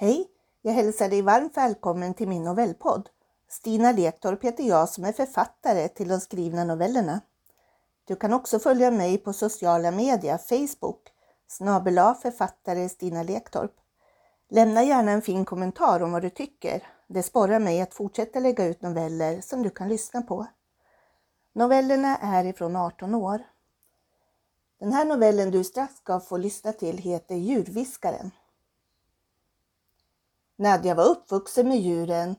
Hej! Jag hälsar dig varmt välkommen till min novellpodd. Stina Lektorp heter jag som är författare till de skrivna novellerna. Du kan också följa mig på sociala medier, Facebook, snabela författare Stina Lektorp. Lämna gärna en fin kommentar om vad du tycker. Det sporrar mig att fortsätta lägga ut noveller som du kan lyssna på. Novellerna är ifrån 18 år. Den här novellen du strax ska få lyssna till heter Djurviskaren. Nadja var uppvuxen med djuren.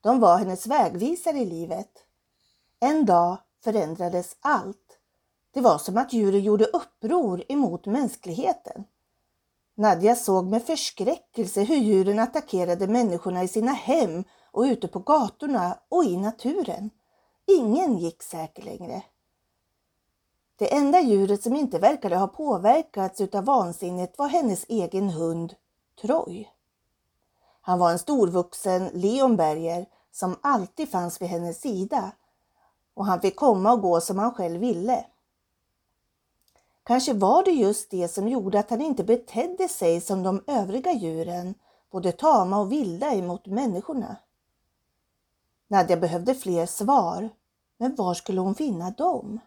De var hennes vägvisare i livet. En dag förändrades allt. Det var som att djuren gjorde uppror emot mänskligheten. Nadja såg med förskräckelse hur djuren attackerade människorna i sina hem och ute på gatorna och i naturen. Ingen gick säker längre. Det enda djuret som inte verkade ha påverkats utav vansinnet var hennes egen hund Troy. Han var en storvuxen leonberger som alltid fanns vid hennes sida och han fick komma och gå som han själv ville. Kanske var det just det som gjorde att han inte betedde sig som de övriga djuren, både tama och vilda emot människorna. Nadja behövde fler svar, men var skulle hon finna dem?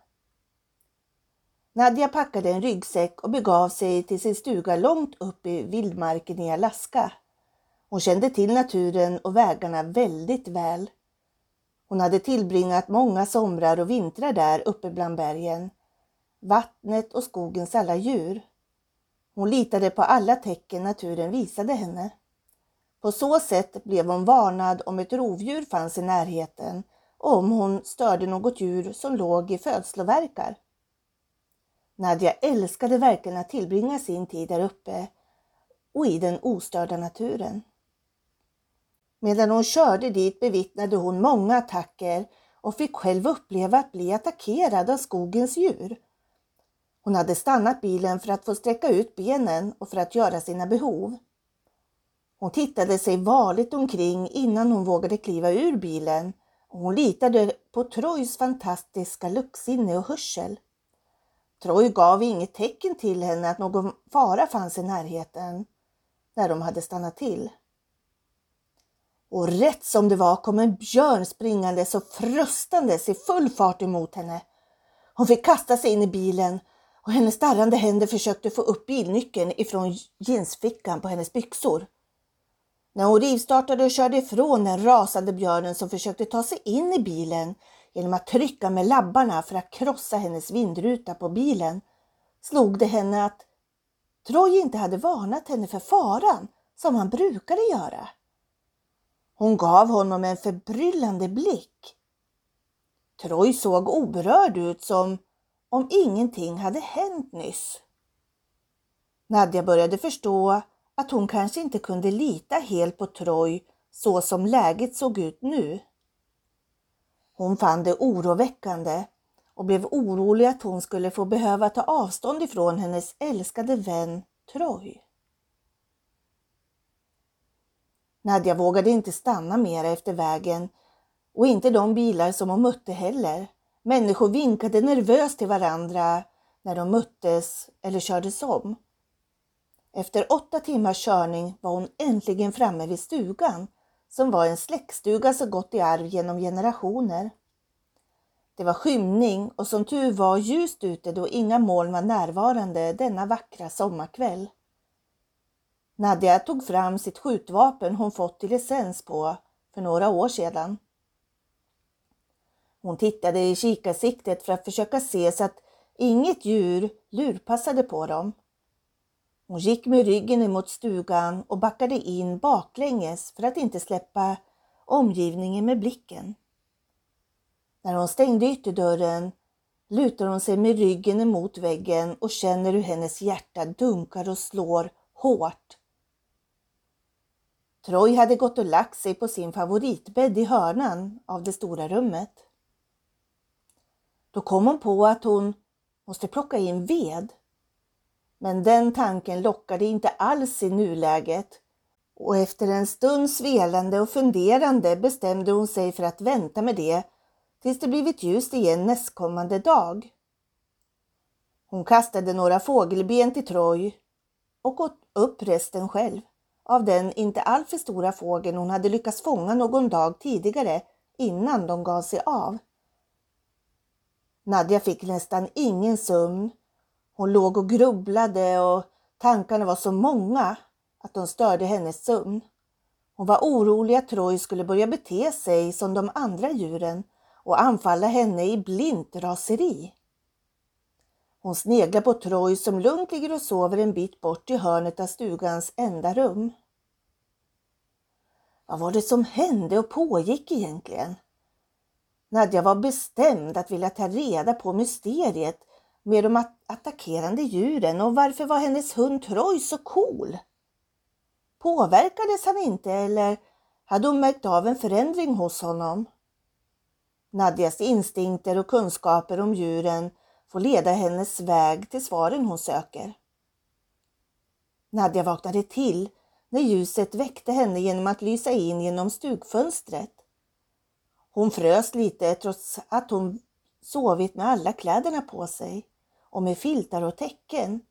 Nadja packade en ryggsäck och begav sig till sin stuga långt upp i vildmarken i Alaska. Hon kände till naturen och vägarna väldigt väl. Hon hade tillbringat många somrar och vintrar där uppe bland bergen, vattnet och skogens alla djur. Hon litade på alla tecken naturen visade henne. På så sätt blev hon varnad om ett rovdjur fanns i närheten och om hon störde något djur som låg i födslovärkar. Nadja älskade verkligen att tillbringa sin tid där uppe och i den ostörda naturen. Medan hon körde dit bevittnade hon många attacker och fick själv uppleva att bli attackerad av skogens djur. Hon hade stannat bilen för att få sträcka ut benen och för att göra sina behov. Hon tittade sig varligt omkring innan hon vågade kliva ur bilen och hon litade på Trojs fantastiska luktsinne och hörsel. Troj gav inget tecken till henne att någon fara fanns i närheten när de hade stannat till. Och rätt som det var kom en björn springandes och fröstandes i full fart emot henne. Hon fick kasta sig in i bilen och hennes darrande händer försökte få upp bilnyckeln ifrån jeansfickan på hennes byxor. När hon rivstartade och körde ifrån den rasande björnen som försökte ta sig in i bilen genom att trycka med labbarna för att krossa hennes vindruta på bilen slog det henne att Troy inte hade varnat henne för faran som han brukade göra. Hon gav honom en förbryllande blick. Troy såg oberörd ut som om ingenting hade hänt nyss. Nadja började förstå att hon kanske inte kunde lita helt på Troy så som läget såg ut nu. Hon fann det oroväckande och blev orolig att hon skulle få behöva ta avstånd ifrån hennes älskade vän Troy. Nadja vågade inte stanna mera efter vägen och inte de bilar som hon mötte heller. Människor vinkade nervöst till varandra när de möttes eller kördes om. Efter åtta timmars körning var hon äntligen framme vid stugan som var en släktstuga som gått i arv genom generationer. Det var skymning och som tur var ljust ute då inga moln var närvarande denna vackra sommarkväll. Nadja tog fram sitt skjutvapen hon fått i licens på för några år sedan. Hon tittade i kikarsiktet för att försöka se så att inget djur lurpassade på dem. Hon gick med ryggen emot stugan och backade in baklänges för att inte släppa omgivningen med blicken. När hon stängde ytterdörren lutar hon sig med ryggen emot väggen och känner hur hennes hjärta dunkar och slår hårt. Troy hade gått och lagt sig på sin favoritbädd i hörnan av det stora rummet. Då kom hon på att hon måste plocka in ved. Men den tanken lockade inte alls i nuläget och efter en stunds velande och funderande bestämde hon sig för att vänta med det tills det blivit ljust igen nästkommande dag. Hon kastade några fågelben till Troy och åt upp resten själv av den inte alltför stora fågeln hon hade lyckats fånga någon dag tidigare innan de gav sig av. Nadja fick nästan ingen sömn. Hon låg och grubblade och tankarna var så många att de störde hennes sömn. Hon var orolig att Troy skulle börja bete sig som de andra djuren och anfalla henne i blint raseri. Hon sneglar på Troy som lugnt ligger och sover en bit bort i hörnet av stugans enda rum. Vad var det som hände och pågick egentligen? Nadja var bestämd att vilja ta reda på mysteriet med de attackerande djuren och varför var hennes hund Troy så cool? Påverkades han inte eller hade hon märkt av en förändring hos honom? Nadjas instinkter och kunskaper om djuren får leda hennes väg till svaren hon söker. Nadja vaknade till när ljuset väckte henne genom att lysa in genom stugfönstret. Hon frös lite trots att hon sovit med alla kläderna på sig och med filtar och täcken.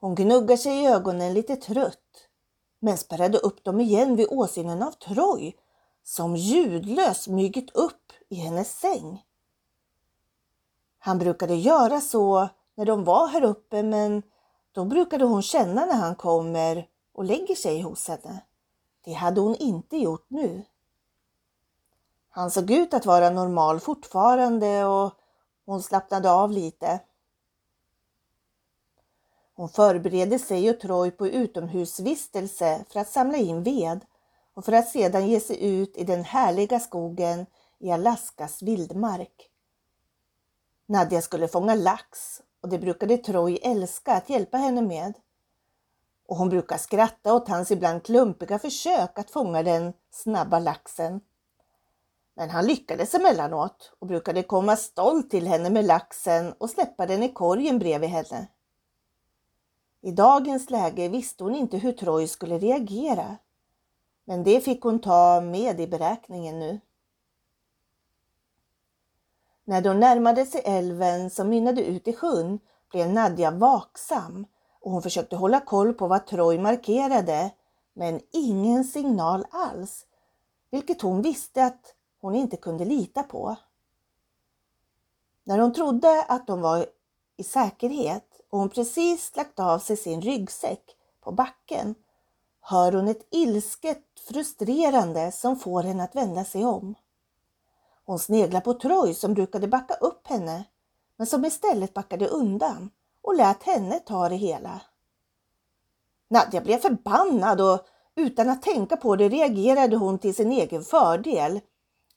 Hon gnuggar sig i ögonen lite trött men spärrade upp dem igen vid åsynen av Troj som ljudlöst smugit upp i hennes säng. Han brukade göra så när de var här uppe men då brukade hon känna när han kommer och lägger sig hos henne. Det hade hon inte gjort nu. Han såg ut att vara normal fortfarande och hon slappnade av lite. Hon förberedde sig och Troy på utomhusvistelse för att samla in ved och för att sedan ge sig ut i den härliga skogen i Alaskas vildmark. Nadja skulle fånga lax och det brukade Troy älska att hjälpa henne med. Och hon brukar skratta åt hans ibland klumpiga försök att fånga den snabba laxen. Men han lyckades emellanåt och brukade komma stolt till henne med laxen och släppa den i korgen bredvid henne. I dagens läge visste hon inte hur Troy skulle reagera. Men det fick hon ta med i beräkningen nu. När de närmade sig älven som mynnade ut i sjön blev Nadja vaksam och hon försökte hålla koll på vad Troy markerade men ingen signal alls, vilket hon visste att hon inte kunde lita på. När hon trodde att de var i säkerhet och hon precis lagt av sig sin ryggsäck på backen hör hon ett ilsket frustrerande som får henne att vända sig om. Hon sneglar på Troy som brukade backa upp henne men som istället backade undan och lät henne ta det hela. Nadja blev förbannad och utan att tänka på det reagerade hon till sin egen fördel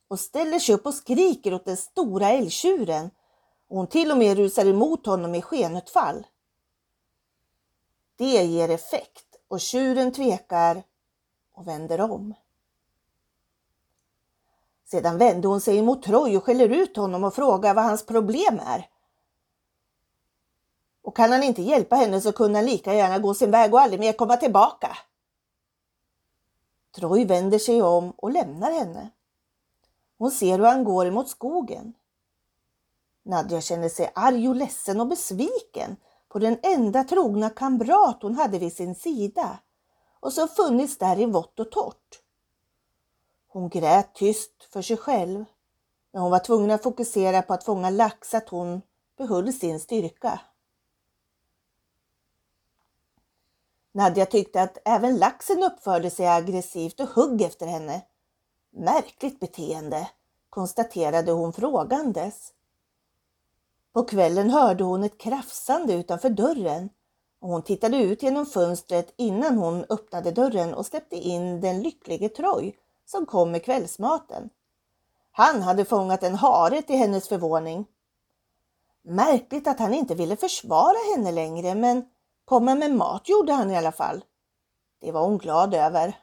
och ställer sig upp och skriker åt den stora älgtjuren och hon till och med rusar emot honom i skenutfall. Det ger effekt och tjuren tvekar och vänder om. Sedan vände hon sig mot Troy och skäller ut honom och frågar vad hans problem är. Och kan han inte hjälpa henne så kunde han lika gärna gå sin väg och aldrig mer komma tillbaka. Troy vänder sig om och lämnar henne. Hon ser hur han går emot skogen. Nadja känner sig arg och ledsen och besviken på den enda trogna kamrat hon hade vid sin sida och som funnits där i vått och torrt. Hon grät tyst för sig själv. När hon var tvungen att fokusera på att fånga lax att hon behöll sin styrka. Nadja tyckte att även laxen uppförde sig aggressivt och hugg efter henne. Märkligt beteende, konstaterade hon frågandes. På kvällen hörde hon ett krafsande utanför dörren och hon tittade ut genom fönstret innan hon öppnade dörren och släppte in den lycklige Troy som kom med kvällsmaten. Han hade fångat en hare till hennes förvåning. Märkligt att han inte ville försvara henne längre, men komma med mat gjorde han i alla fall. Det var hon glad över.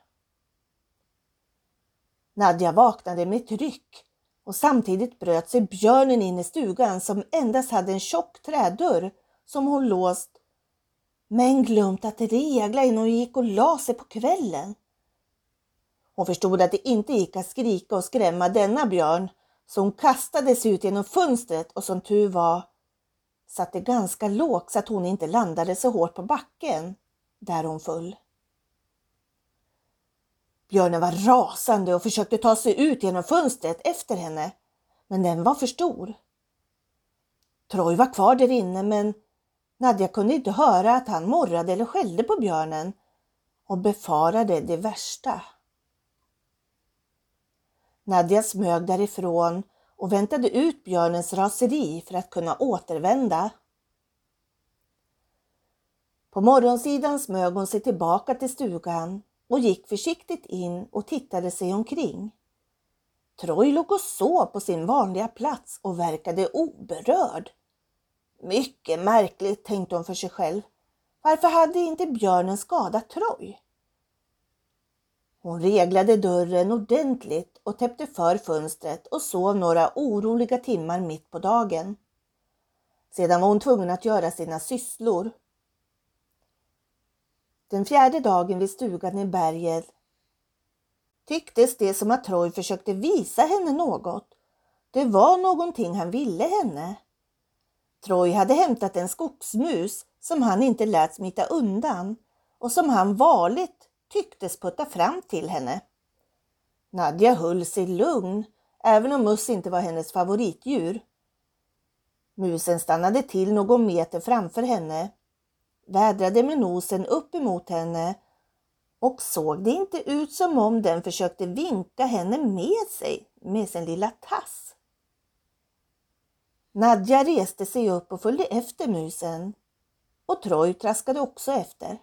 Nadja vaknade med ett ryck och samtidigt bröt sig björnen in i stugan som endast hade en tjock trädörr som hon låst men glömt att regla innan hon gick och la sig på kvällen. Hon förstod att det inte gick att skrika och skrämma denna björn så hon kastades ut genom fönstret och som tur var satt det ganska lågt så att hon inte landade så hårt på backen där hon föll. Björnen var rasande och försökte ta sig ut genom fönstret efter henne, men den var för stor. Troy var kvar där inne men Nadja kunde inte höra att han morrade eller skällde på björnen och befarade det värsta. Nadja smög därifrån och väntade ut björnens raseri för att kunna återvända. På morgonsidan smög hon sig tillbaka till stugan och gick försiktigt in och tittade sig omkring. Troy låg och sov på sin vanliga plats och verkade oberörd. Mycket märkligt, tänkte hon för sig själv. Varför hade inte björnen skadat Troy? Hon reglade dörren ordentligt och täppte för fönstret och sov några oroliga timmar mitt på dagen. Sedan var hon tvungen att göra sina sysslor. Den fjärde dagen vid stugan i berget tycktes det som att Troy försökte visa henne något. Det var någonting han ville henne. Troy hade hämtat en skogsmus som han inte lät smita undan och som han varligt tycktes putta fram till henne. Nadja höll sig lugn, även om möss inte var hennes favoritdjur. Musen stannade till någon meter framför henne, vädrade med nosen upp emot henne och såg det inte ut som om den försökte vinka henne med sig med sin lilla tass. Nadja reste sig upp och följde efter musen och Troy traskade också efter.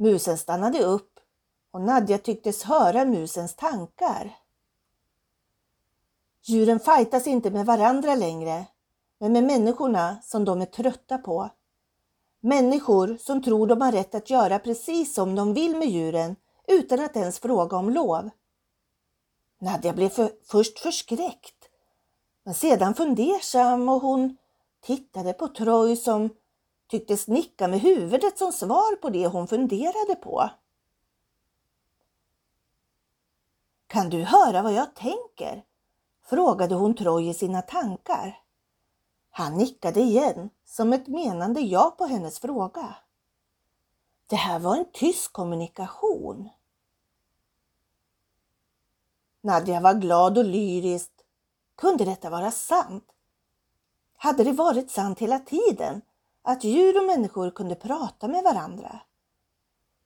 Musen stannade upp och Nadja tycktes höra musens tankar. Djuren fightas inte med varandra längre, men med människorna som de är trötta på. Människor som tror de har rätt att göra precis som de vill med djuren utan att ens fråga om lov. Nadja blev för, först förskräckt, men sedan fundersam och hon tittade på Troy som tycktes nicka med huvudet som svar på det hon funderade på. Kan du höra vad jag tänker? frågade hon Troy i sina tankar. Han nickade igen som ett menande ja på hennes fråga. Det här var en tyst kommunikation. Nadja var glad och lyrisk. Kunde detta vara sant? Hade det varit sant hela tiden att djur och människor kunde prata med varandra?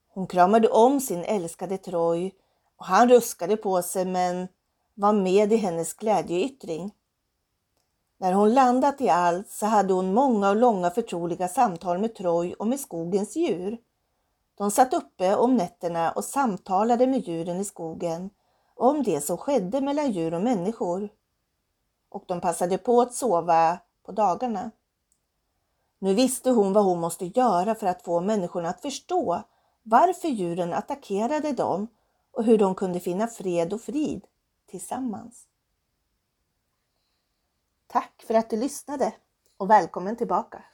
Hon kramade om sin älskade Troy och han ruskade på sig men var med i hennes glädjeyttring. När hon landat i allt så hade hon många och långa förtroliga samtal med Troy och med skogens djur. De satt uppe om nätterna och samtalade med djuren i skogen om det som skedde mellan djur och människor. Och de passade på att sova på dagarna. Nu visste hon vad hon måste göra för att få människorna att förstå varför djuren attackerade dem och hur de kunde finna fred och frid tillsammans. Tack för att du lyssnade och välkommen tillbaka!